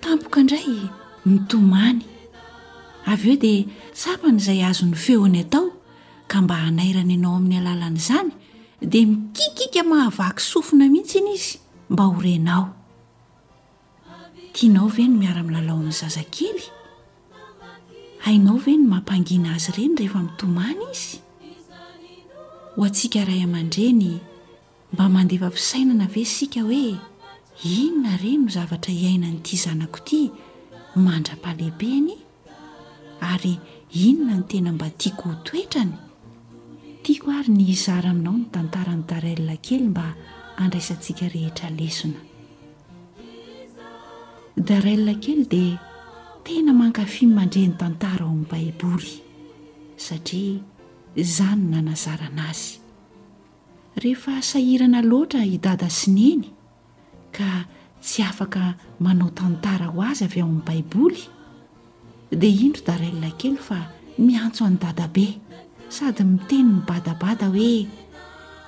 Tampoka indray mitomany. Avy eo dia tsapany izay azon'ny feony atao, ka mba hanairany anao amin'ny alalan'izany dia mikikika mahavaky sofina mihitsy iny izy mba ho renao. Tianao ve ny miara-milalao amin'ny zazakely? Hainao ve ny mampangina azy ireny rehefa mitomany izy? Ho antsika ray aman-dreny, Mba mandefa fisainana ve isika hoe inona re no zavatra iainan'ity zanako ity mandra-pahalehibeny? Ary inona no tena mba tiako ho toetrany? Tiako ary ny hizara aminao ny tantaran'i Darrell kely mba handraisantsika rehetra lesona. Darrell kely dia tena mankafy ny mandre ny tantara ao amin'ny Baiboly satria izaho no nanazarana azy. Rehefa sahirana loatra i Dada sy Neny ka tsy afaka manao tantara ho azy avy ao amin'ny Baiboly, dia indro Darella kely fa miantso an'i Dadabe sady miteny mibadabada hoe,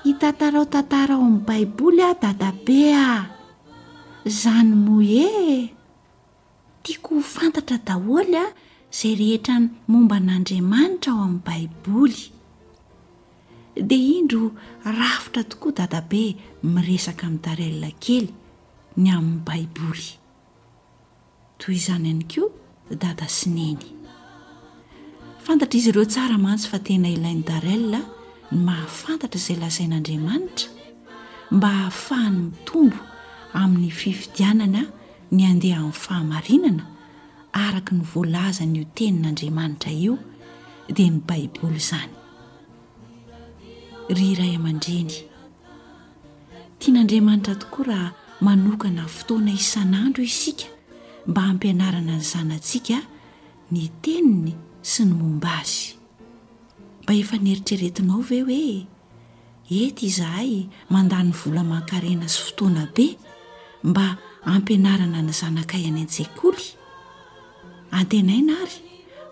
Hitantarao tantara ao amin'ny Baiboly aho Dadabe a! Izany moa e! Tiako ho fantatra daholo izay rehetra momba an'Andriamanitra ao amin'ny Baiboly. Dia indro rafitra tokoa Dadabe miresaka amin'i Darella kely ny amin'ny Baiboly. Toy izany ihany koa Dada sy Neny. Fantatr'izy ireo tsara mantsy fa tena ilain'i Darella ny mahafantatra izay lazain'Andriamanitra mba hahafahany mitombo amin'ny fifidianana ny handeha amin'ny fahamarinana araka ny voalazan'io tenin'Andriamanitra io dia ny Baiboly izany. Ry ray aman-dreny, tian'Andriamanitra tokoa raha manokana fotoana isan'andro isika mba hampianarana ny zanatsika ny teniny sy ny momba azy. Mba efa neritreretinao ve hoe eto izahay mandany vola aman-karena sy fotoana be mba hampianarana ny zanakay any an-tsekoly? Antenaina ary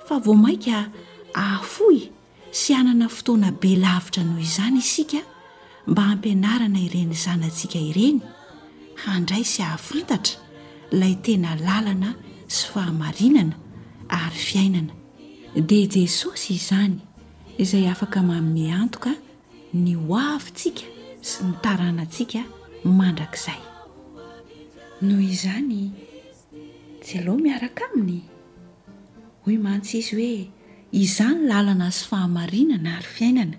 fa vao mainka hahafoy sy hanana fotoana be lavitra noho izany isika mba hampianarana ireny zanatsika ireny handray sy hahafantatra ilay tena lalana sy fahamarinana ary fiainana. Dia Jesosy izany izay afaka manome antoka ny ho avintsika sy ny taranantsika mandrakizay. Noho izany, tsy aleo miaraka aminy? Hoy mantsy izy hoe, Izaho ny lalana sy fahamarinana ary fiainana.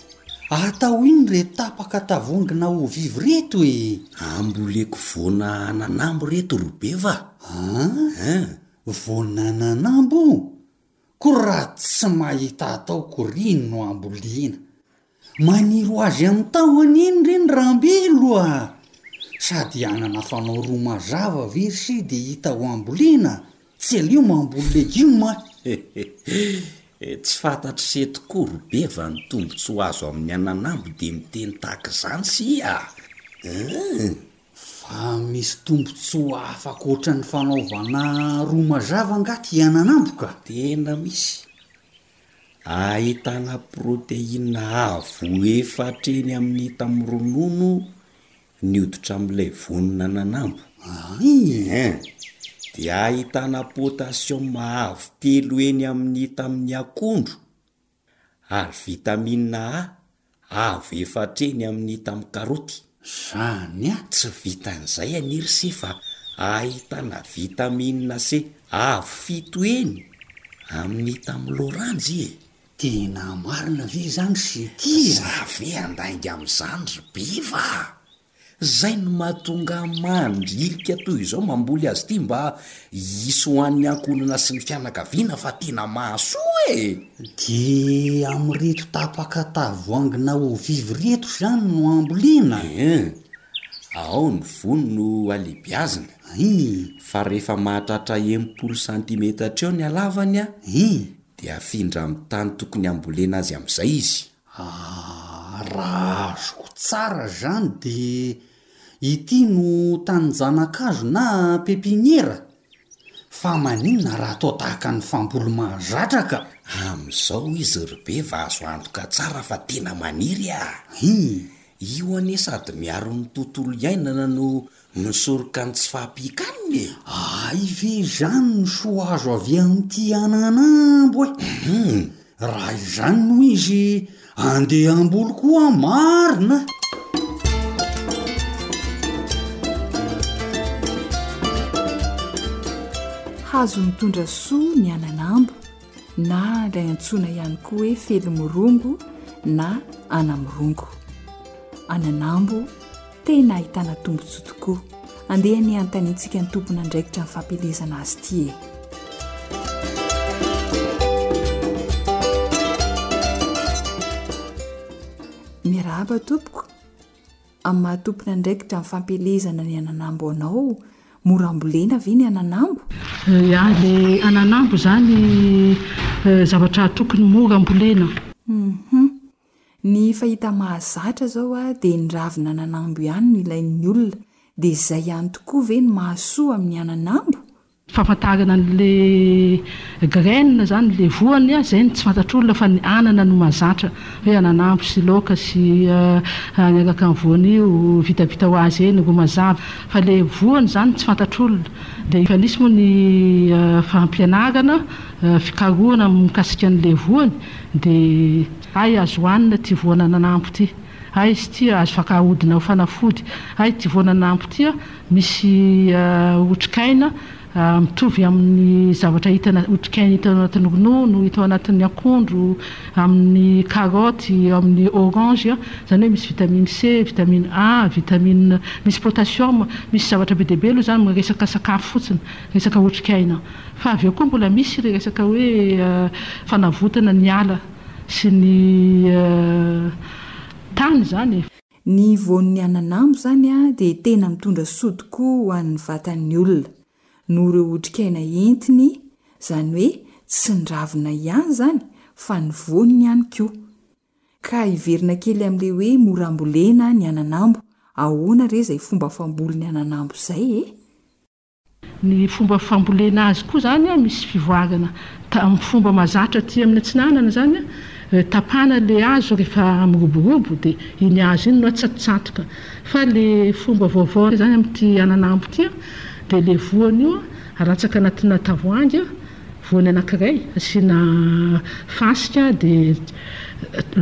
Atao in re tapaka tavongy na eau vive reto e! Amboleko voana ananambo reto ry beva a! An? Voana ananambo? Ko raha tsy mahita atao ko ry iny no ambolena. Maniry ho azy amin'ny tahony iny re ny rambelo a! Sady anana fanao roa mazava ve ry se dia hita ho ambolena? Tsy aleo mamboly legioma e! Tsy fantatr se tokoa ry be va ny tombotsoa azo amin'ny ananambo dia miteny tahaka izany sy a! Eeh! Fa misy tombotsoa hafa ankoatra ny fanaovana ro mazava angaha ty ananambo ka? Tena misy! Ahitana protéine avo efatra eny amin'ny hita amin'ny ronono ny hoditra amin'ilay vonona nanambo. Iny hein! Dia ahitana potassium avo telo heny amin'ny tamin'ny akondro, ary vitamine A avo efatra heny amin'ny tamin'ny karoty. Zany a! Tsy vitan'izay anie ry se fa ahitana vitamine C avo fito heny amin'ny tamin'ny loranjy e! Tena marina ve izany sy ity e? Za ve handainga amin'izany ry Beva a! Zay no mahatonga ahy mandririka toy izao mamboly azy ity mba hisy ho an'ny ankohonana sy ny fianakaviana fa tena mahasoa e! Dia amin'ireto tapaka tavoahangy na eau vive ireto izany no ambolena? Ee, ao ny voany no halehibiazina. Iiii. Fa rehefa mahatratra enimpolo santimetatra eo ny halavany an, Iiii. Dia afindra amin'ny tany tokony hambolena azy amin'izay izy. Aah, raha azoko tsara izany dia ity no tanin-janakazo na pepiniera? Fa maninona raha atao tahaka ny famboly mahazatra ka? Amin'izao izy ry Beva azo antoka tsara fa tena maniry ah! Hum! Io anie sady miaro ny tontolo iainana no Misoroka ny tsy fahampiakanina e! Hay ve izany no soa azo avy amin'ity ananambo e! Raha izany no izy, andeha hamboly koa aho marina a! Hazo mitondra soa ny ananambo, na ilay antsoina ihany koa hoe felomirongo na anamirongo. Ananambo. Tena ahitana tombontsoa tokoa. Andeha anie hanontaniantsika ny tompon'andraikitra ny fampielezana azy ity e. Miarahaba tompoko. Amin'ny maha tompon'andraikitra ny fampielezana ny ananambo anao, mora ambolena ve ny ananambo? Ya, ny ananambo izany zavatra tokony mora ambolena. Hum. Ny fahita mahazatra zao a de ny ravin'ananambo ihany no ilain'ny olona de zay ihany tokoa ve no mahasoa amin'ny ananambo? Fahafantarana anle graine zany le voany a zay no tsy fantatr'olona fa ny anana no mazatra hoe ananambo sy laoka sy miaraka am voany io vitabita ho azy eny ro mazava fa le voany zany no tsy fantatr'olona de efa nisy moa ny fampianarana fikarohana mikasika anle voany Dia hay azo hohanina ity voana nanampo ity, hay izy ity azo afaka ahodina ho fanafody, hay ity voana nanampo ity misy otrikaina mitovy amin'ny zavatra hita, otrikaina hita ao anatin'ny ronono, hita ao anatin'ny akondro, amin'ny karaoty, amin'ny orange, izany hoe misy vitamine C, vitamine A, vitamine, misy potassium, misy zavatra be dia be aloha izany, resaka sakafo fotsiny. Resaka otrikaina. Fa avy eo koa mbola misy ilay resaka hoe fanavotana ny ala sy ny tany izany e. Ny voan'ny ananambo izany dia tena mitondra soa tokoa ho an'ny vatan'ny olona, noho ireo otrikaina entiny, izany hoe tsy ny ravina ihany izany fa ny voany ihany koa. Ka hiverina kely amin'ilay hoe mora ambolena ny ananambo, ahoana re izay fomba famboly ny ananambo izay e? Ny fomba fambolena azy koa izany misy fivoarana tamin'ny fomba mahazatra aty amin'ny atsinanana izany, tapahana ilay hazo rehefa miroborobo dia iny hazo iny no atsatotsatoka. Fa ilay fomba vaovao indray izany amin'ity ananambo ity dia ilay voany io aratsaka anatina tavoahangy. Voany anankiray asiana fasika dia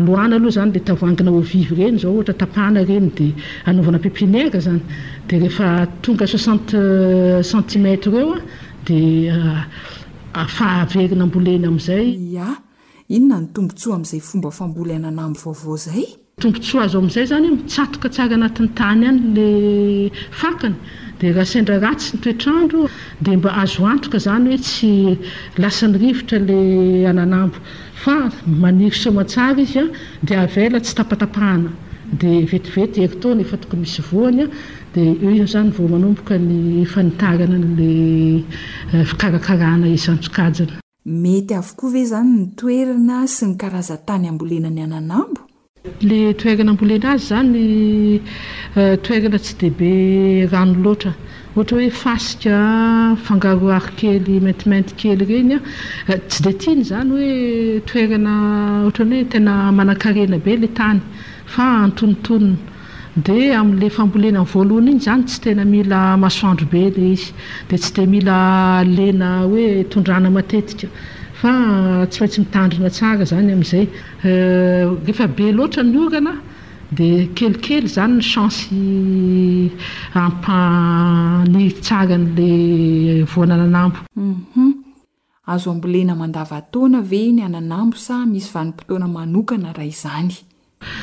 loana aloha izany ilay tavoahangy na eau vive ireny izao ohatra tapahana ireny dia anaovana pepinière izany dia rehefa tonga soixante centimètres eo dia averina ambolena amin'izay. Iah, Inona ny tombontsoa amin'izay fomba famboly ananambo vaovao izay? Tombontsoa azo amin'izay izany eo, mitsatoka tsara anatin'ny tany any ilay fakany, dia raha sendra ratsy ny toetr'andro dia mba azo antoka izany hoe tsy lasan'ny rivotra ilay ananambo, fa maniry soamantsara izy dia avela tsy tapatapahana, dia vetivety herintaona efa tokony misy voany, dia eo izany vao manomboka ny fanitarana an'ilay fikarakarana izan-tsokajiny. Mety avokoa ve izany ny toerana sy ny karazan-tany hambolena ny ananambo? Ny toerana hambolena azy izany toerana tsy dia be rano loatra, ohatra hoe fasika fangaro rary kely maintimainty kely ireny, tsy dia tiany izany hoe toerana ohatran'ny hoe tena manankarena be ilay tany fa antonontonony. Dia amin'ilay fambolena voalohany iny izany tsy tena mila masoandro be ilay izy, dia tsy dia mila lena hoe tondrahana matetika fa tsy maintsy mitandrina tsara izany amin'izay. Rehefa be loatra ny orana dia kelikely izany ny chance hampaniry tsara an'ilay voan'ananambo. Azo ambolena mandava-taona ve ny ananambo sa misy vanim-potoana manokana raha izany?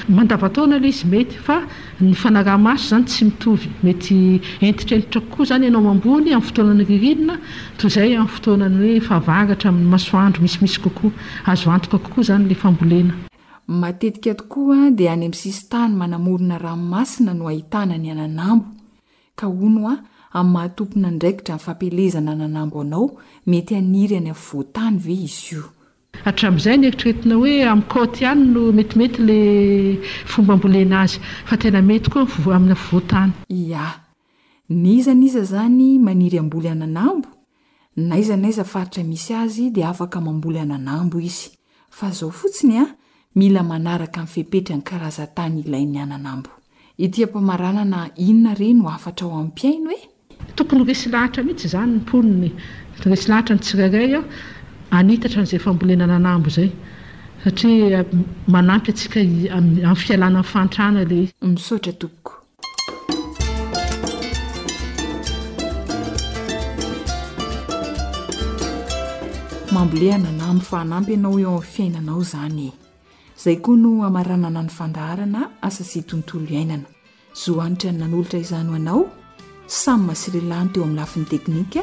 Mandava-taona ilay izy mety fa ny fanaraha-maso izany tsy mitovy. Mety hentitrenitra kokoa izany ianao mamboly amin'ny fotoanan'ny ririnina toy izay amin'ny fotoanan'ny hoe fahavaratra amin'ny masoandro misimisy kokoa. Azo antoka kokoa izany ilay fambolena. Matetika tokoa dia any amin'ny sisin-tany manamorona ranomasina no ahitana ny ananambo. Ka hono hoa amin'ny maha tompon'andraikitra ny fampielezana nanambo anao, mety haniry any afovoan-tany ve izy io? Hatramin'izay neritreretina hoe amin'ny côte ihany no metimety le fomba ambolena azy, fa tena mety koa amin'ny afovoan-tany. Iaa. N'iza n'iza zany maniry hamboly ananambo? N'aiza n'aiza faritra misy azy dia afaka mamboly ananambo izy. Fa zao fotsiny an, mila manaraka ny fepetra ny karazan-tany ilain'ny ananambo. Ity ampamaranana inona re no hafatrao amin'ny mpihaino e? Tokony resy lahatra mihitsy izany ny mponina e! Resy lahatra ny tsirairay hanitatra an'izay fambolena ananambo izay satria manampy antsika amin'ny fialana amin'ny fahantrana ilay izy. Misaotra tompoko. Mambolea nanamby fa hanampy anao eo amin'ny fiainanao izany e. Izay koa no hamaranana ny fandaharana asa sy tontolo iainana. Zo hanitra ny nanolotra izany ho anao, Sam sy Relany teo amin'ny lafiny teknika,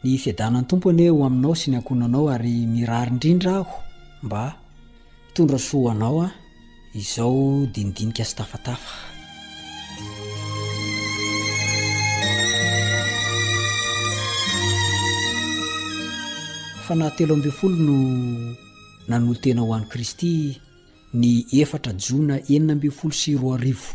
Ny fiadanan'ny Tompo anie ho aminao sy ny ankohonanao ary mirary indrindra aho mba hitondra soa ho anao an izao dinidinika sy tafatafa. Fanahy telo ambin'ny folo no nanolo-tena ho an'i Kristy ny efatra jona enina ambin'ny folo sy roa arivo.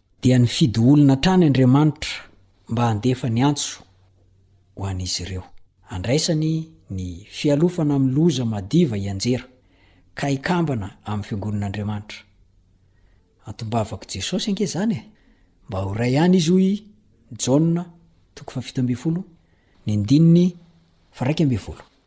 Dia nifidy olona hatrany Andriamanitra mba handefa ny antso ho an'izy ireo. Andraisany ny fialofana amin'ny loza madiva hianjera, ka hikambana amin'ny fiangonan'Andriamanitra. Antom-bavak'i Jesosy ange izany e! Mba ho iray ihany izy hoy Jaona toko fahafito ambin'ny folo ny andininy faraika ambin'ny folo.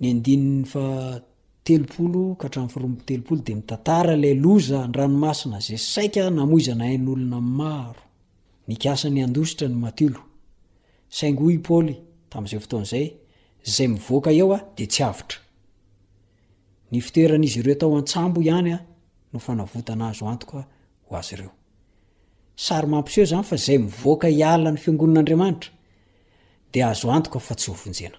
Ny andininy fahatelopolo ka hatramin'ny faharoa amby telopolo dia mitantara ilay loza an-dranomasina izay saika namoizana ain'olona maro. Nikasa ny handositra ny Matilo. Saingy hoy i Paoly tamin'izay fotoana izay, Izay mivoaka eo aho dia tsy avotra. Ny fitoeran'izy ireo tao an-tsambo ihany no fanavotana azo antoka ho azy ireo. Sary mampiseho izany fa izay mivoaka hiala ny Fiangonan'Andriamanitra dia azo antoka fa tsy hovonjena.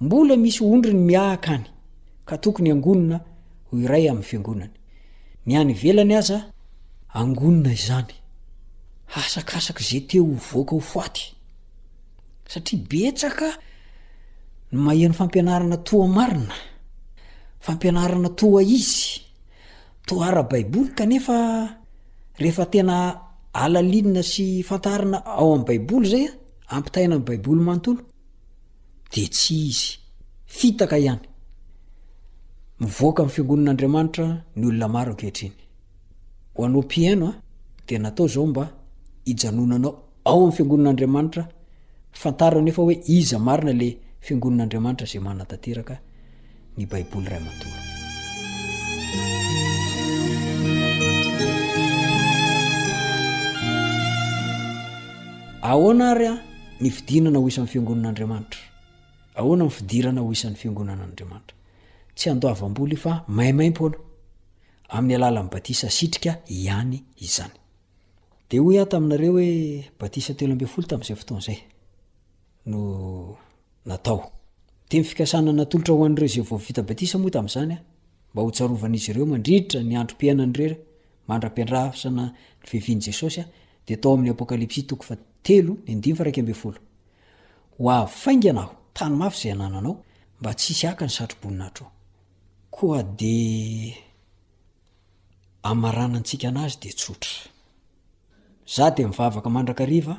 Mbola misy ondriny miahaka any ka tokony hangonina ho iray amin'ny fiangonany. Ny any ivelany aza angonina izany. Hahasakasaka izay te ho voaka ho faty. Satria betsaka ny maheno fampianarana toa marina, fampianarana toa izy, toa ara-baiboly kanefa rehefa tena alalinina sy fantarina ao amin'ny baiboly izay, ampitaina amin'ny baiboly manontolo, dia tsy izy. Fitaka ihany. Mivoaka amin'ny fiangonan'Andriamanitra ny olona maro ankehitriny. Ho anao mpihaino a, dia natao izao mba hijanonanao ao amin'ny fiangonan'Andriamanitra, fantaro anefa hoe iza marina ilay fiangonan'Andriamanitra izay manatanteraka ny Baiboly Ray Matoa. Ahoana ary a ny fidinana ho isan'ny fiangonan'Andriamanitra? Ahoana ny fidirana ho isan'ny fiangonan'Andriamanitra? Tsy andoavam-boly fa maimaim-poana amin'ny alalan'ny batisa sitrika ihany izany. Dia hoy aho taminareo hoe batisa telo ambin'ny folo tamin'izay fotoana izay no natao. Dia ny fikasana natolotra ho an'ireo izay vao vita batisa moa tamin'izany mba hotsarovan'izy ireo mandritra ny androm-piainany rery mandra-piandrasana ny fiavian'i Jesosy dia tao amin'ny Apokalypsy toko fa telo ny andininy fa raika ambin'ny folo. Ho avy faingana aho, tano mafy izay anananao, mba tsy hisy haka ny satroboninahitro. Koa dia amaranantsika anazy dia tsotra. Za dia mivavaka mandrakariva,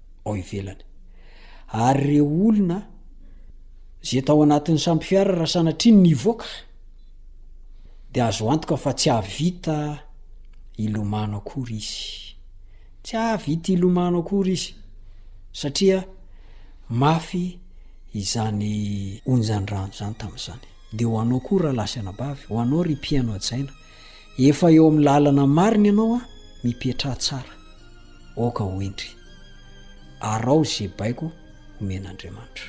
ao ivelany ary reo olona zay tao anatin'ny sampy fiara raha sanatria nivoaka de azo antoka fa tsy ahavita hilomano akory izy tsy ahavita hilomano akory izy satria mafy izany onjan-drano zany tamin'izany de ho anao koa raha lasy anabavy ho anao ry mpihaino hajaina Efa eo amin'ny lalana marina ianao a, mipetraha tsara, aoka ho entry, araho izay baiko omen'Andriamanitra.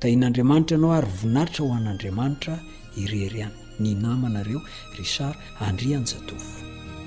Tahin'Andriamanitra ianao ary voninahitra ho an'Andriamanitra irery ihany. Ny namanareo Richard Andrianjatovo.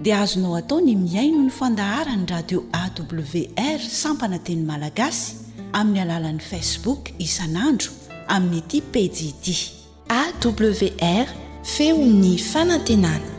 dia azonao atao ny mihaino ny fandaharan'ny radio AWR sampana teny malagasy amin'ny alalan'ny Facebook isan'andro amin'ity pejy ity. AWR, feon'ny fanantenana.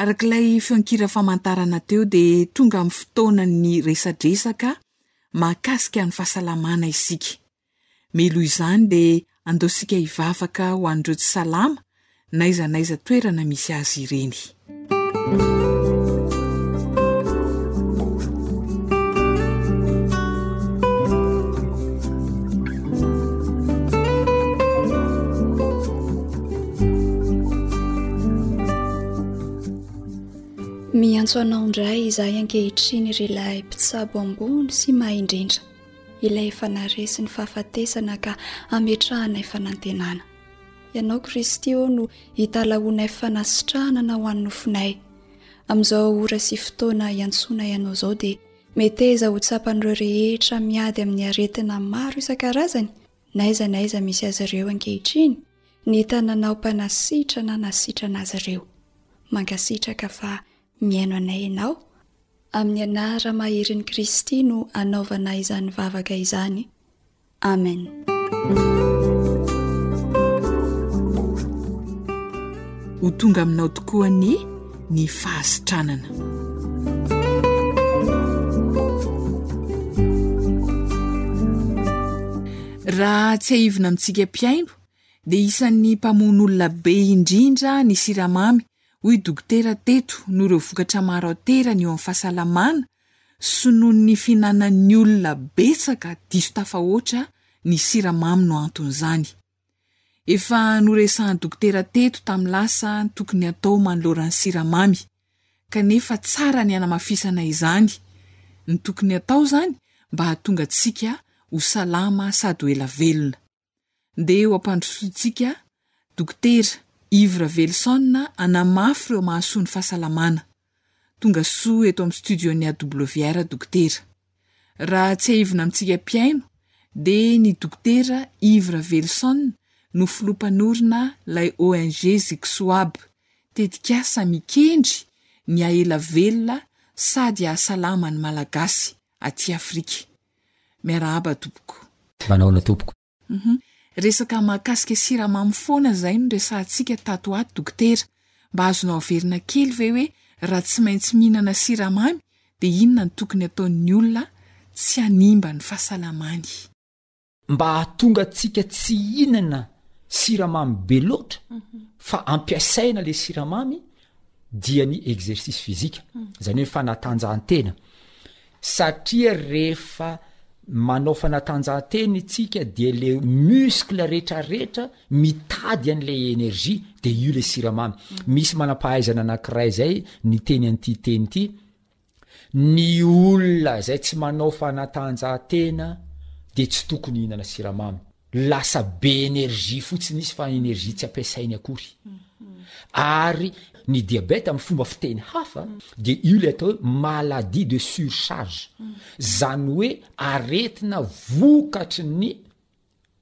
Araka ilay feon-kira famantarana teo dia tonga amin'ny fotoanan'ny resadresaka mahakasika ny fahasalamana isika. Mialoha izany dia andaosika hivavaka ho an'ireo tsy salama n'aiza n'aiza toerana misy azy ireny. Miantso anao indray izahay ankehitriny ry lahy mpitsabo ambony sy mahindrindra ilay efa naresy ny fahafatesana ka ametrahanay fanantenana. Ianao Kristy ô no hitalahoanay fanasitrahana na ho an'ny nofinay. Amin'izao ora sy fotoana iantsoana ianao izao dia meteza ho tsapan'ireo rehetra miady amin'ny aretina maro isan-karazany n'aiza n'aiza misy azy ireo ankehitriny ny tananao mpanasitrana nasitrana azy ireo. Mankasitraka fa mihaino anay ianao. Amin'ny anara maherin' Kristy no anaovana izany vavaka izany. Amen. Ho tonga aminao tokoa ny. ny fahasitranana. Raha tsiahivina amintsika mpihaino dia isan'ny mpamono olona be indrindra ny siramamy hoy dokotera teto noho ireo vokatra maro aterany eo amin'ny fahasalamana sy noho ny fihinanan'ny olona betsaka diso tafahoatra ny siramamy no anton'izany. Efa noresahan'ny dokotera teto tamin'ny lasa ny tokony hatao manolora ny siramamy, kanefa tsara ny hanamafisana izany, ny tokony hatao izany mba hahatonga antsika ho salama sady ho ela velona. Ndeha eo am-pandrosoantsika Dokotera Yves Ravelison hanamafy ireo mahasoa ny fahasalamana. Tonga soa eto amin'ny studio-n'ny AWR Dokotera. Raha tsiahivina amintsika mpihaino dia ny Dokotera Yves Raveloson no filoha mpanorina ilay ONG Zixoab, tetikasa mikendry ny hahela velona sady hahasalama ny Malagasy aty Afrika. Miarahaba tompoko. Manahoana tompoko? Hum resaka mahakasika siramamy foana izay no resahantsika tato ho ato dokotera. Mba azonao averina kely ve hoe raha tsy maintsy mihinana siramamy dia inona no tokony ataon'ny olona tsy hanimba ny fahasalamany? Mba hahatonga antsika tsy hihinana siramamy be loatra fa ampiasaina ilay siramamy dia ny exercice physique izany hoe fanatanjahantena. Satria rehefa manao fanatanjahantena itsika dia le muscle retraretra mitady anle energie de io le siramamy misy manampahaizana anakiray zay niteny anty teny ty ny olona zay tsy manao fanatanjahantena de tsy tokony hihinana siramamy Lasa be energie fotsiny izy fa energie tsy ampiasainy akory. Ary ny diabète amin'ny fomba fiteny hafa dia io ilay atao hoe maladie de surcharge. Izany hoe aretina vokatry ny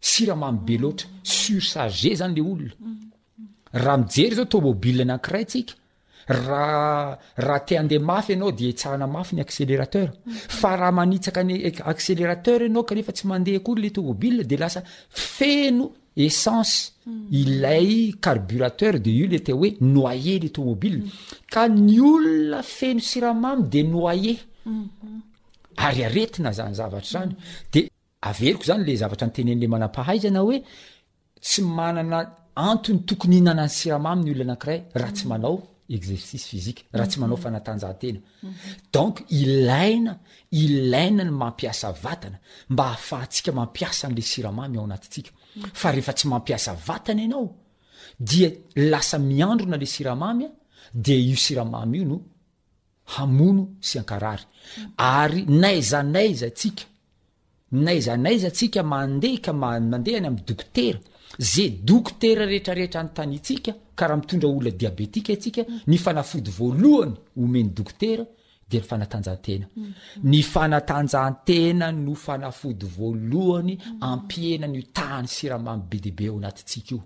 siramamy be loatra. Surcharge izany ilay olona. Raha mijery zao tomobile anankiray tsika, raha raha te handeha mafy ianao dia etsahana mafy ny accélérateur, fa raha manitsaka ny accélérateur ianao kanefa tsy mandeha akory le tomobile dia lasa feno essence ilay carburateur dia io le atao hoe noyer le tomobile, ka ny olona feno siramamy dia noyer, ary aretina zany zavatra zany, dia averiko zany le zavatra notenenin'le manam-pahaizana hoe, Tsy manana antony tokony hihinana ny siramamy ny olona anankiray raha tsy manao exercice physique, raha tsy manao fanatanjahantena. Donc ilaina, ilaina ny mampiasa vatana mba hahafahantsika mampiasa an'le siramamy ao anatintsika. Fa rehefa tsy mampiasa vatana ianao dia lasa miandrona le siramamy dia io siramamy io no hamono sy hankarary. Ary n'aiza n'aiza tsika, n'aiza n'aiza tsika mandeha ka mandeha any amin'ny dokotera, ze dokotera retraretra antanitsika ka raha mitondra olona diabetika itsika, ny fanafody voalohany omen'ny dokotera dia ny fanatanjahantena. Ny fanatanjahantena no fanafody voalohany ampihenany io tahan'ny siramamy be dia be ao anatintsika io.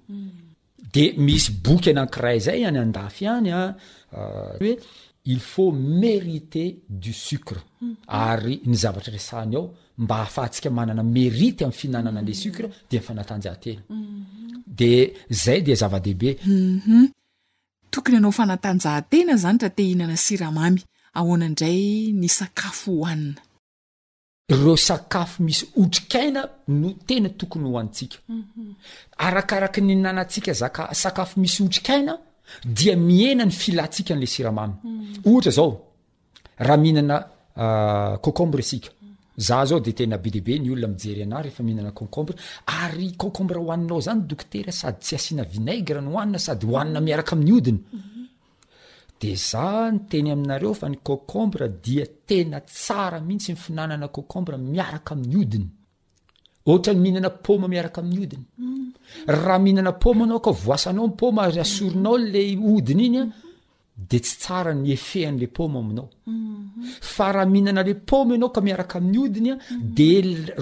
De misy boky anankiray zay any andafy any a, hoe il faut meriter du sucre, ary ny zavatra resahany ao mba ahafahantsika manana merite amin'ny fihinanana an'le sucre dia fanatanjahantena. De zay dia zava-dehibe. Hum. Tokony hanao fanatanjahantena zany raha te hihinana siramamy. Ahoana indray ny sakafo hohanina? Ireo sakafo misy otrikaina no tena tokony ho antsika. Mhm. Arakaraka ny nanantsika zaka sakafo misy otrikaina dia mihena ny filantsika an'la siramamy. Mhm. Ohatra zao, raha mihinana ah, concombre isika. Za zao de tena be debe ny olona mijery anah rehefa mihinana concombre ary concombre hoaninao zany dokotera sady tsy asiana vinaigre no hoanina sady hoanina miaraka amin'ny odiny. Mhm. Dia za niteny aminareo fa ny cocombre dia tena tsara mihitsy ny finanana cocombre miaraka amin'ny hodiny. Ohatrany mihinana paoma miaraka amin'ny hodiny. Mm. Raha mihinana paoma anao ka voasanao ny paoma ary asorinao le hodiny iny a, de tsy tsara ny efehan'le paoma aminao. Mm-hmm. Fa raha mihinana le paoma ianao ka miaraka amin'ny hodiny a, mm-hmm. de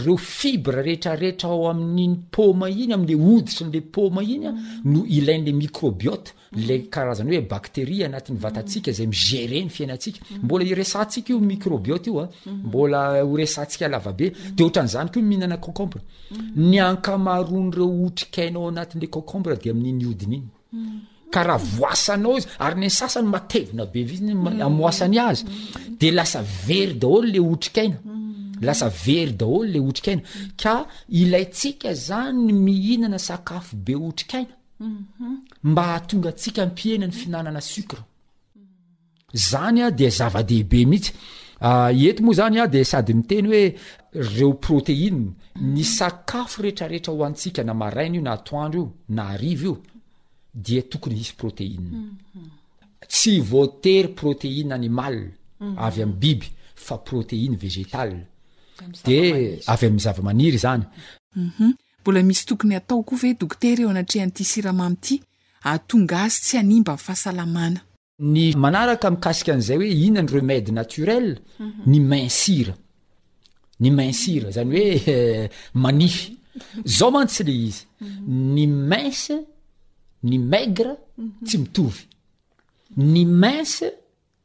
reo fibre rehetrarehetra ao amin'iny paoma iny, amin'le hoditry n'le paoma iny a, mm-hmm. no ilain'le microbiote Ilay karazana hoe bacterie anatin'ny vatantsika izay mi-gérer ny fiainantsika. Mbola iresahantsika io microbiote io a, mbola horesahantsika lavabe. Dia ohatran'izany koa ny mihinana concombre. Ny ankamaroan'ireo otrikaina ao anatin'ilay concombre dia amin'iny hodiny iny. Ka raha voasanao izy, ary ny sasany matevina be vitsy amoasany azy, dia lasa very daholo ilay otrikaina. Lasa very daholo ilay otrikaina. Ka ilaintsika izany ny mihinana sakafo be otrikaina. mba hahatonga antsika ampihena ny fihinanana sucre zany a dia zava-dehibe mihitsy ah, eto moa zany a dia sady miteny hoe reo proteine ny sakafo retraretra ho antsika na maraina io na atoandro io na arivo io dia tokony hisy proteine tsy voatery proteine animal avy am biby fa proteine vegetal de avy am zava-maniry zany mhm. Mbola misy tokony hatao koa ve dokotera eo anatrehan'ity siramamy ity ahatonga azy tsy hanimba ny fahasalamana? Ny manaraka mikasika an'izay hoe inona ny remède naturel, ny mensira, ny mensira zany hoe manify, zao mantsy le izy, ny mince, ny maigre tsy mitovy, ny mince,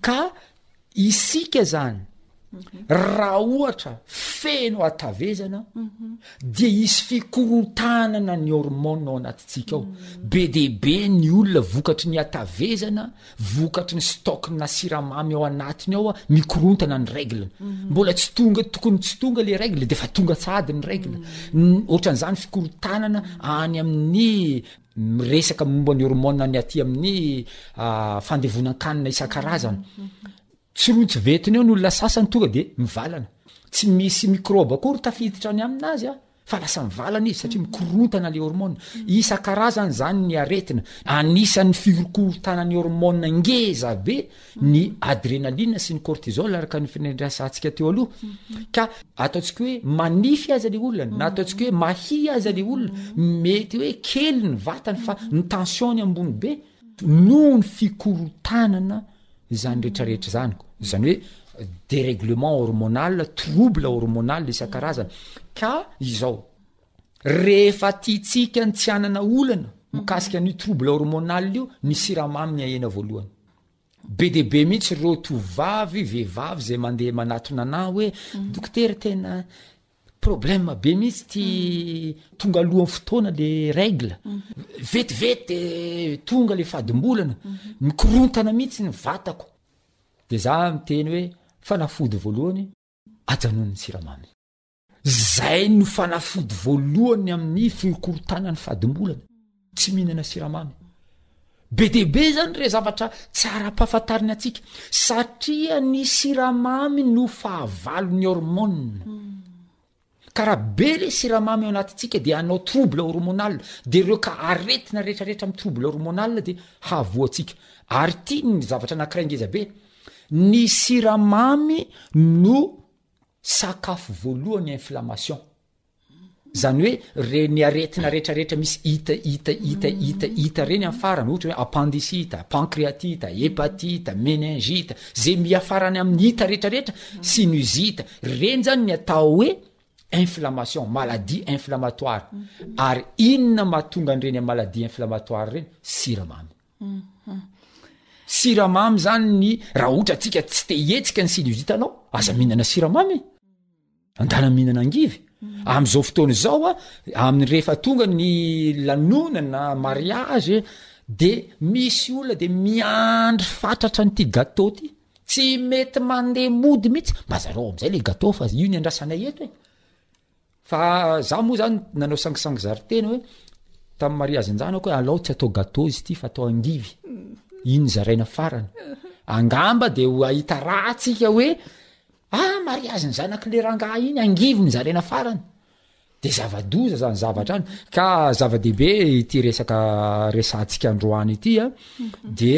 ka isika zany raha ohatra feno atavezana dia hisy fikorontanana ny hormona ao anatitsika ao be de be ny olona vokatry ny atavezana vokatry ny stock na siramamy ao anatiny ao a mikorontana ny regle mbola tsy tonga tokony tsy tonga le regle de fa tonga sady ny regle ohatran'izany fikorontanana any amin'ny miresaka momba ny hormone ny aty amin'ny fandevonan-kanina isan-karazany tsy roa tsy ventina eo ny olona sasany tonga de mivalana tsy misy microbe akory tafiditra any amina azy a fa lasa mivalana izy satria mikorontana le hormone isan-karazany zany ny aretina anisan'ny firokorontanan'ny hormone ngeza be ny adrenaline sy ny cortisol araka ny finendriasantsika teo aloha mhm. ka ataontsika hoe manify aza le olona na ataontsika hoe mahi aza le olona mhm. mety hoe kely ny vatany fa mhm. ny tensionny ambony be noho ny fikorotanana zany retrarehetra zany ko zany hoe dereglement hormonal trouble hormonal isan-karazana ka izao rehefa titsika ny tsy anana olana mikasika ny trouble hormonal io ny siramamy ny ahena voalohany be dia be mihitsy reo tovovavy vehivavy izay mandeha manatona anah hoe dokotera tena problema be mihitsy ty mm. tonga alohan'ny fotoana le règle mm. vetivety de tonga le fadimbolana mm. mikorontana mihitsy ny vatako de za miteny hoe fanafody voalohany ajanon'ny siramamy Zay no fanafody voalohany amin'ny fikorontanan'ny fadimbolana, tsy mihinana siramamy. Be dia be zany re zavatra tsy ara-pahafantariny antsika satria ny siramamy no fahavalon'ny hormone. Ka raha be le siramamy ao anatintsika de hanao trouble hormonal, de reo ka aretina retraretra amin'ny trouble hormonal de havoantsika. Ary ity ny zavatra anakiray ngeza be, ny siramamy no. Sakafo voalohany inflammation. Zany hoe reny aretina rehetra rehetra misy hita hita hita hita hita reny amin'ny farany ohatra hoe appendicite, pancréatite, hepatite, meningite, zay miafarany amin'ny hita rehetra rehetra, sinusite, reny zany ny atao hoe inflammation, maladie inflammatoire. Ary inona mahatonga an'ireny maladie inflammatoire reny? Siramamy. siramamy zany ny raha ohatra atsika tsy te hietsika ny sinusite anao aza mihinana siramamy e andana mihinana angivy am'izao fotoana izao a amin'ny rehefa tonga ny lanonana mariage de misy olona de miandry fatratra n'ity gato ty tsy mety mandeha mody mihitsy mba zarao am'izay le gato fa io ny andrasanay eto e Fa za moa zany nanao sangisangy zary teny hoe tamin'ny mariazy an-janako hoe alao tsy atao gateau izy ity fa atao angivy iny zaraina farany angamba de ho ahita raha tsika hoe ah mariazy ny zanako le rangahy iny angivy ny zaraina farany de zava-doza zany zavatra any ka zava-dehibe ity resaka resantsika androany ity a de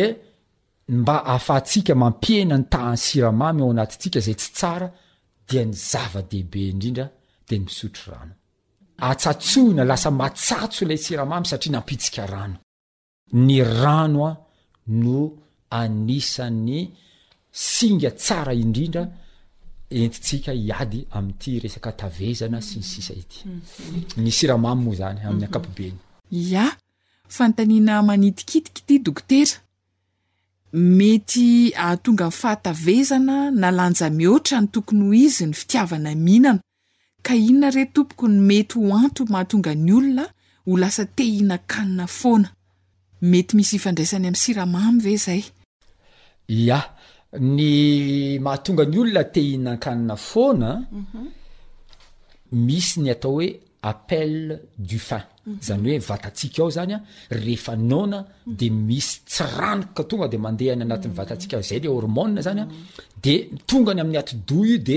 Ny mba ahafahantsika mampihena ny tahan'ny siramamy ao anatintsika izay tsy tsara dia ny zava-dehibe indrindra dia ny misotro rano. Atsatsoina lasa matsatso ilay siramamy satria nampitsika rano. Ny rano no anisan'ny singa tsara indrindra entintsika hiady amin'ity resaka tavezana sy ny sisa ity. Ny siramamy moa izany amin'ny ankapobeny. Ia? Fanontaniana manitikitika ity dokotera. Mety hahatonga ny fahatavezana na lanja mihoatra ny tokony ho izy ny fitiavana mihinana. Ka inona re tompoko no mety ho antony mahatonga ny olona ho lasa te hihinan-kanina foana? Mety misy ifandraisany amin'ny siramamy ve izay? Ia. Ny mahatonga ny olona te hihinan-kanina foana, misy ny atao hoe appel du fin zany hoe vatatsika ao zany a rehefa noana de misy tsiranoka tonga de mandeha any anatin'ny vatatsika ao zay le hormone zany a de tonga ny amin'ny atidoha io de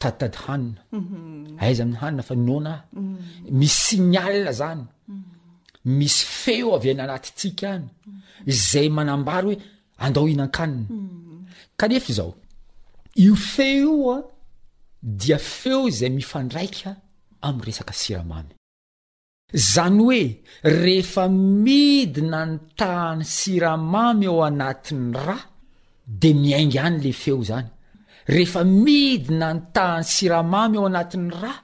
taditady hanina mhm. aiza amin'ny hanina fa noana a mhm. misy signale zany mhm. misy feo avy any anatitsika any izay manambary hoe andao hinan-kanina kanefa izao io feo io a dia feo izay mifandraika amin'ny resaka siramamy zany hoe rehefa midina ny tahany siramamy eo anatin'ny ra de miainga any le feo zany rehefa midina ny tahany siramamy eo anatin'ny ra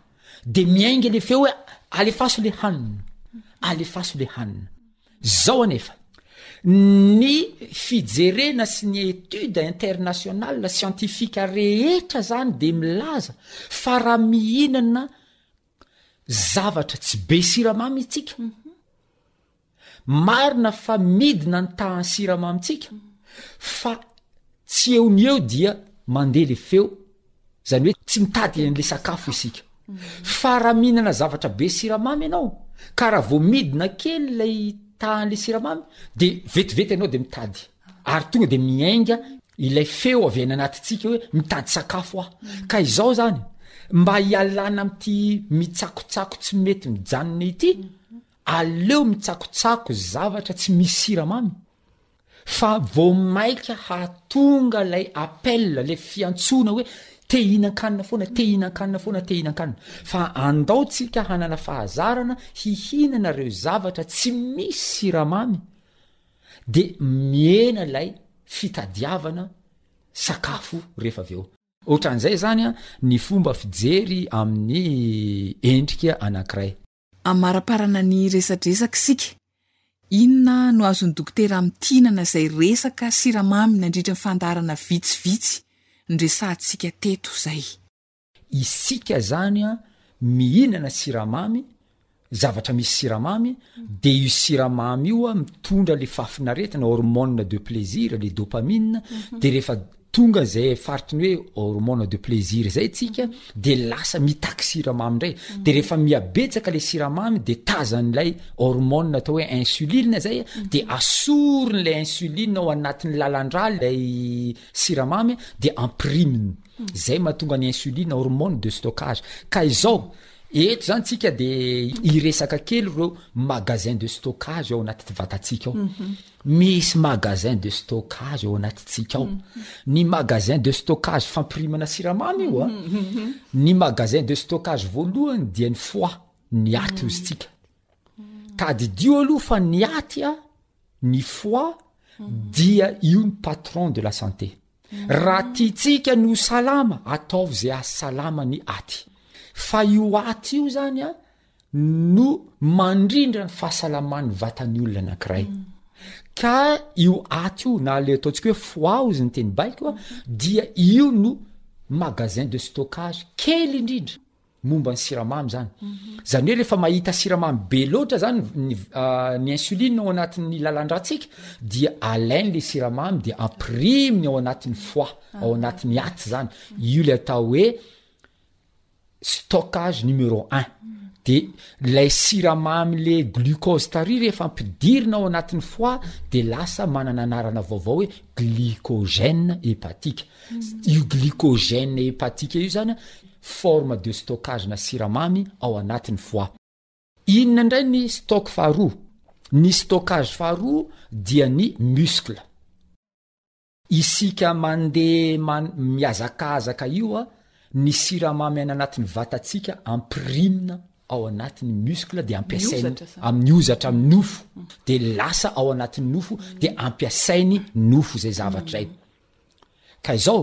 de miainga le feo hoe alefaso le hanina alefaso le hanina Zao anefa, ny fijerena sy ny étude internationale scientifique rehetra zany de milaza fa raha mihinana zavatra tsy be siramamy itsika, marina fa midina ny tahan'ny siramamy tsika fa tsy eo ny eo dia mandeha le feo, Zany hoe tsy mitady an'le sakafo isika. Fa raha mihinana zavatra be siramamy ianao, ka raha vao midina kely lay tahan'le siramamy, de vetivety ianao de mitady. Ary tonga de miainga ilay feo avy any anatintsika hoe mitady sakafo aho. Ka izao zany, mba hialana am'ty mitsakotsako tsy mety mijanona ity, aleo mitsakotsako zavatra tsy misy siramamy. Fa vao maika hahatonga ilay appel, ilay fiantsoana hoe te hihinan-kanina foana, te hihinan-kanina foana, te hihinan-kanina. Fa andao tsika hanana fahazarana hihinana ireo zavatra tsy misy siramamy, dia mihena ilay fitadiavana sakafo rehefa avy eo. Ohatran'izay izany ny fomba fijery amin'ny endrika anankiray. Amaraparana ny resadresaka isika. Inona no azon'ny dokotera amintinana izay resaka siramamy nandritry ny fandaharana vitsivitsy nresahantsika teto izay? Isika zany an mihinana siramamy, zavatra misy siramamy, de io siramamy io an mitondra le fahafinaretana, hormone de plaisir, le dopamine, de rehefa. Tonga zay faritry ny hoe hormone de plaisir zay tsika de lasa mitaky siramamy ndray de rehefa mihabetsaka le siramamy de tazan'ilay hormone atao hoe insuline zay de asoriny le insuline ao anatin'ny lalandrà lay siramamy de ampiriminy zay mahatonga ny insuline hormone de stockage ka izao eto zany tsika de hiresaka kely reo magasin de stockage ao anaty vatatsika ao Misy magasin de stockage ao anatintsika ao. Ny magasin de stockage fampirimana siramamy io a. Ny magasin de stockage voalohany dia ny foie, ny aty hozy tsika. Tadidio aloha fa ny aty a, ny foie dia io ny patron de la santé. Raha tiantsika ny ho salama, ataovy ze ahasalama ny aty. Fa io aty io zany a. no mandrindra ny fahasalaman'ny vatan'ny olona anankiray ka io aty io na le ataontsika hoe foie ozy ny teny baiko a dia io no magasin de stockage kely indrindra momba ny siramamy zany zany hoe rehefa mahita siramamy be loatra zany ny ah, ny insuline ao anatin'ny lalan-drantsika dia alainy le siramamy dia ampiriminy ao anatin'ny foie ao anatin'ny aty zany io le atao hoe stockage numéro un de lay siramamy le glucose tary rehefa ampidirina ao anatin'ny foie de lasa manana anarana vaovao hoe glycogène hepatique mm. io glycogène hepatique io zany forme de stockage na siramamy ao anatin'ny foie inona indray ny stock faharoa ny stockage faharoa dia ny muscle Isika mandeha man miazakazaka io a, ny siramamy any anatin'ny vatantsika ampirimina ao anatin'ny muscle dia ampiasainy amin'ny hozatra amin'ny nofo dia lasa ao anatin'ny nofo dia ampiasainy nofo izay zavatra izay. Ka izao,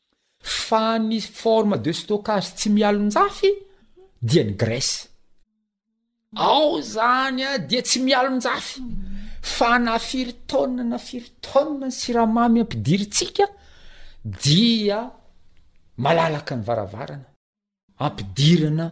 Fa ny forme de stockage tsy mialonjafy dia ny graisse. Ao zany a dia tsy mialonjafy fa na firy taonina na firy taonina ny siramamy ampidirintsika dia malalaka ny varavarana. Ampidirana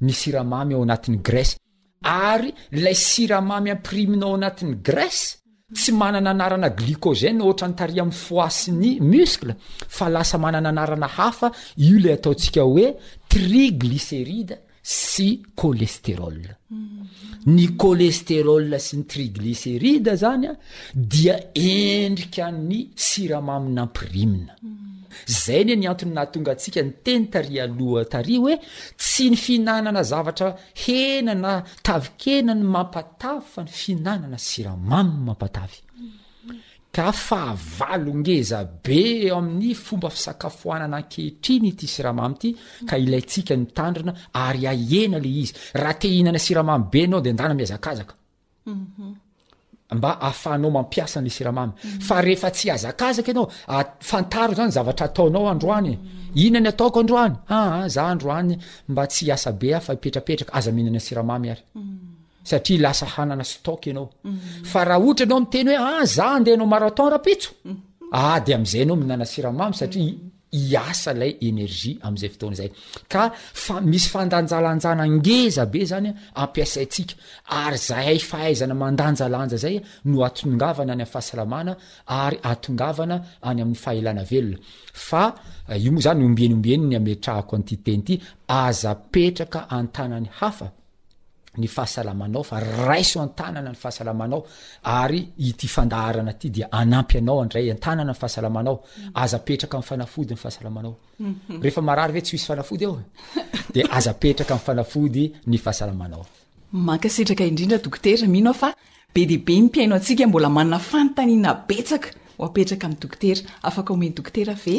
ny siramamy ao anatin'ny graisse. Ary ilay siramamy ampirimina ao anatin'ny graisse, tsy manana anarana glycogène ohatran'ny taria amin'ny foie sy ny muscle, fa lasa manana anarana hafa, io ilay ataontsika hoe triglycéride sy cholestérol. Ny cholestérol sy ny triglycéride zany dia endrika ny siramamy nampirimina. Izay anie ny antony nahatonga antsika niteny tary aloha tary hoe tsy ny fihinanana zavatra hena na tavikena no mampatavy fa ny fihinanana siramamy no mampatavy. Ka fahavalo ngeza be eo amin'ny fomba fisakafoanana ankehitriny ity siramamy ity ka ilaintsika ny mitandrina ary ahena le izy. Raha te hihinana siramamy be ianao dia ndana mihazakazaka. mba ahafahanao mampiasa ny siramamy mhm. fa rehefa tsy azakazaka ianao fantaro zany zavatra ataonao androany e. mhm. inany ataoko androany aa ah, ah, za androany mba tsy asa be afa ipetrapetraka aza mihinana siramamy ary mhm. satria lasa hanana stok ianao fa raha ohatra anao miteny hoe a ah, za andehanao maraton rapitso a de am'zay anao minana siramamy satria hiasa ilay énergie amin'izay fotoana izay ka fa misy fandanjalanjana ngeza be zany a ampiasaintsika ary zahay fahaizana mandanjalanja zay no atongavana any amin'ny fahasalamana ary atongavana any amin'ny fahelana velona fa eh, io moa zany ombieny ombieny ny ametrahako an'ity teny ity aza petraka an-tanan'ny hafa ny fahasalamanao fa raiso an-tanana ny fahasalamanao ary ity fandaharana ty dia anampy anao andray an-tanana ny fahasalamanao mm. aza petraka amin'ny fanafody ny fahasalamanao mm-hmm. rehefa marary ve tsy hoisy fanafody eo de aza petraka amin'ny fanafody ny fahasalamanao mankasitraka indrindra dokotera mino aho fa Be dia be ny mpihaino antsika mbola manana fanontaniana betsaka ho apetraka amin'ny dokotera. Afaka omen'ny dokotera ve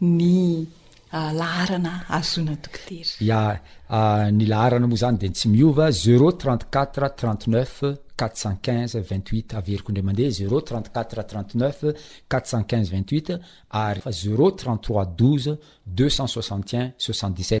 ny laharana ahazoana an'i dokotera? Ya, ny laharana moa izany dia tsy miova, zero trente quatre trente neuf quatre cent quinze vingt huit, averiko indray mandeha, zero trente quatre trente neuf quatre cent quinze vingt huit ary zero trente trois douze deux cent soixante et un soixante dix sept.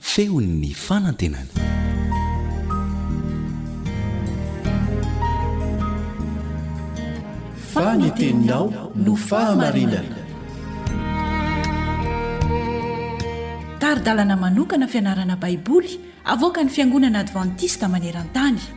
Feon'ny fanantenana. Fa ny teninao no fahamarinana. Tari-dalana manokana fianarana Baiboly avoakan'ny Fiangonana Advantista maneran-tany.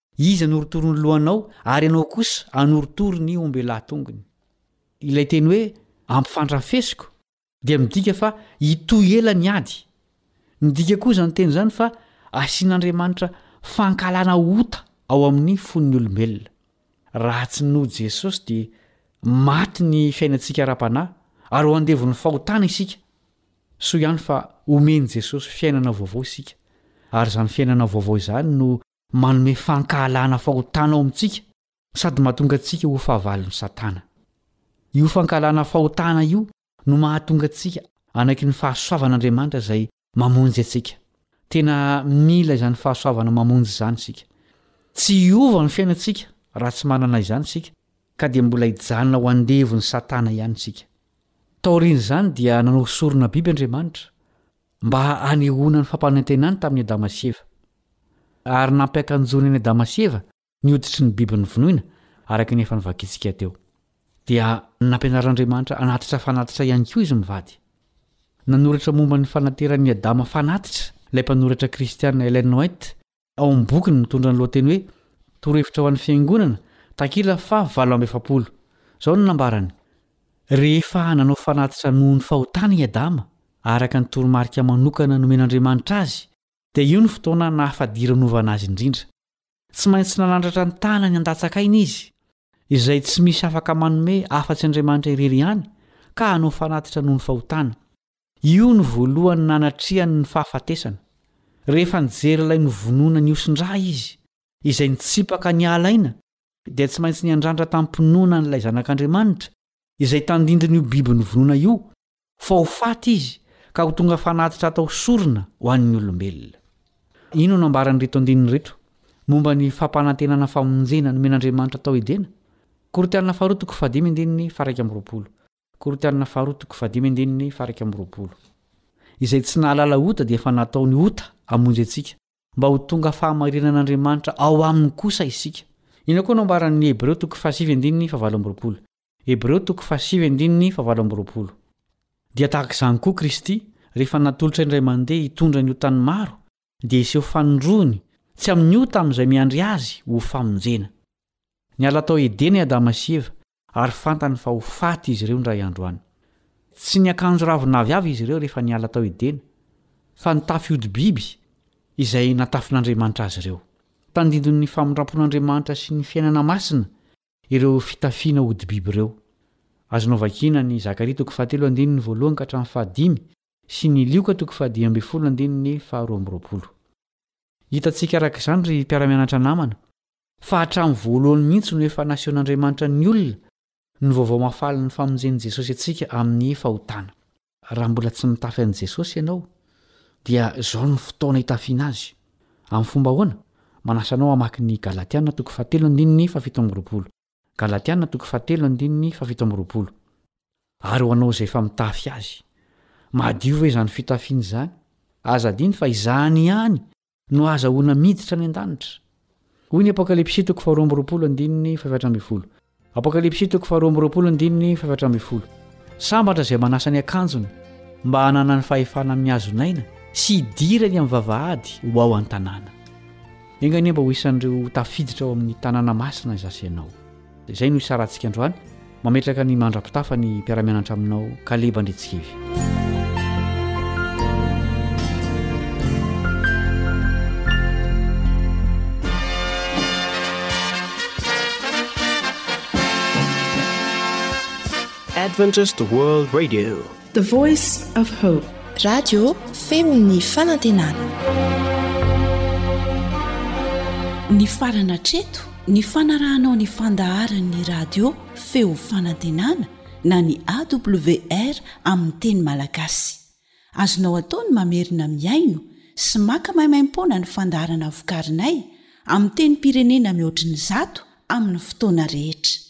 Izy hanorotoro ny lohanao, ary ianao kosa hanorotoro ny ombelahatongony. Ilay teny hoe ampifandrafesiko dia midika fa hitohy ela ny ady. Midika koa izany teny izany fa asian'Andriamanitra fankahalana ota ao amin'ny fon'ny olombelona. Raha tsy noho Jesosy dia maty ny fiainantsika ara-panahy ary ho andevon'ny fahotana isika. Soa ihany fa omen'i Jesosy fiainana vaovao isika, ary izany fiainana vaovao izany no manome fankahalana fahotana ao amintsika sady mahatonga antsika ho fahavalon'i Satana. Io fankahalana fahotana io no mahatonga antsika hanaiky ny fahasoavan'Andriamanitra izay mamonjy antsika. Tena mila izany fahasoavana mamonjy izany isika. Tsy hiova ny fiainantsika raha tsy manana izany isika, ka dia mbola hijanona ho andevon'i Satana ihany isika. Taorian'izany dia nanao sorona biby Andriamanitra, mba hanehoana ny fampanantenany tamin'i Adama sy Eva. Ary nampiakanjoana an'i Adama sy Eva ny hoditry ny biby novonoina, araka ny efa novakintsika teo. Dia nampianaran'Andriamanitra hanatitra fanatitra ihany koa izy mivady. Nanoratra momba ny fanateran'i Adama fanatitra ilay mpanoratra kristiana Ellen White Ao amin'ny bokiny mitondra ny lohateny hoe Torohevitra ho an'ny Fiangonana, takila faha valo amby efapolo, izao no nambarany, Rehefa nanao fanatitra noho ny fahotany i Adama, araka ny toromarika manokana nomen'Andriamanitra azy, dia io no fotoana nahafadiranovana azy indrindra. Tsy maintsy nanandratra ny tanany handatsaka aina izy, izay tsy misy afaka manome afa-tsy Andriamanitra irery ihany, ka hanao fanatitra noho ny fahotana. Io no voalohany nanatrehany ny fahafatesana, rehefa nijery ilay novonoina nihosin-drà izy, izay nitsipaka niala aina, dia tsy maintsy niandrandra tamim-pinoana an'ilay Zanak'Andriamanitra, izay tandindon'io biby novonoina io fa ho faty izy ka ho tonga fanatitra atao sorona ho an'ny olombelona. Inona no ambaran'ireto andininy ireto momba ny fampanantenana famonjena nomen'Andriamanitra tao Edena? Korintianina Faharoa toko fahadimy andininy faharaika amby roapolo Korintianina Faharoa toko fahadimy andininy faharaika amby roapolo Izay tsy nahalala ota dia efa nataony ota hamonjy antsika, mba ho tonga fahamarinan'Andriamanitra ao aminy kosa isika. Inona koa no ambaran'ny Hebreo toko fahasivy andininy fahavalo amby roapolo? Hebreo toko fahasivy andininy fahavalo amby roapolo. Dia tahaka izany koa Kristy, rehefa natolotra indray mandeha hitondra ny otan'ny maro, dia hiseho fanindroany, tsy amin'ny ota amin'izay miandry Azy ho famonjena. Niala tao Edena i Adama sy Eva, ary fantany fa ho faty izy ireo indray andro any. Tsy niakanjo ravinavy avy izy ireo rehefa niala tao Edena, fa nitafy hodi-biby izay natafin'Andriamanitra azy ireo. Tandindon'ny famindram-pon'Andriamanitra sy ny fiainana masina ireo fitafiana hodi-biby ireo. Azonao vakiana ny Zakaria toko fahatelo andininy voalohany ka hatramin'ny fahadimy sy ny Lioka toko fahadimy ambin'ny folo andininy faharoa amby roapolo. Hitantsika araka izany, ry mpiara-mianatra namana, Fa hatramin'ny voalohany mihitsy no efa nasehon'Andriamanitra ny olona ny vaovao mahafalin'ny famonjen'i Jesosy antsika amin'ny fahotana. Raha mbola tsy mitafy an'i Jesosy ianao, dia izao no fotoana hitafiana Azy. Amin'ny fomba ahoana? Manasa anao hamaky ny Galatiana toko fahatelo andininy fahafito amby roapolo. Galatiana toko fahatelo andininy fahafito amby roapolo. Ary ho anao izay efa mitafy Azy, madio ve izany fitafiana izany? Aza adino fa izany ihany no hahazahoana miditra any an-danitra. Hoy ny Apokalypsy toko faharoa amby roapolo andininy fahefatra ambin'ny folo. Apokalypsy toko faharoa amby roapolo andininy fahefatra ambin'ny folo. Sambatra izay manasa ny akanjony mba hananany fahefana amin'ny hazon'aina sy hidirany amin'ny vavahady ho ao an-tanàna. Enga anie mba ho isan'ireo tafiditra ao amin'ny tanàna masina izaho sy ianao. Dia izay no isarantsika androany. Mametraka ny mandra-pitafa ny mpiara-mianatra aminao Caleb Andriatsikivy. Adventist World Radio. The voice of hope. Radio feon'ny fanantenana. Nifarana hatreto ny fanarahanao ny fandaharan'ny radio feo fanantenana na ny AWR amin'ny teny malagasy. Azonao atao ny mamerina mihaino sy maka maimaimpoana ny fandaharana vokarinay amin'ny tenim-pirenena mihoatry ny zato amin'ny fotoana rehetra.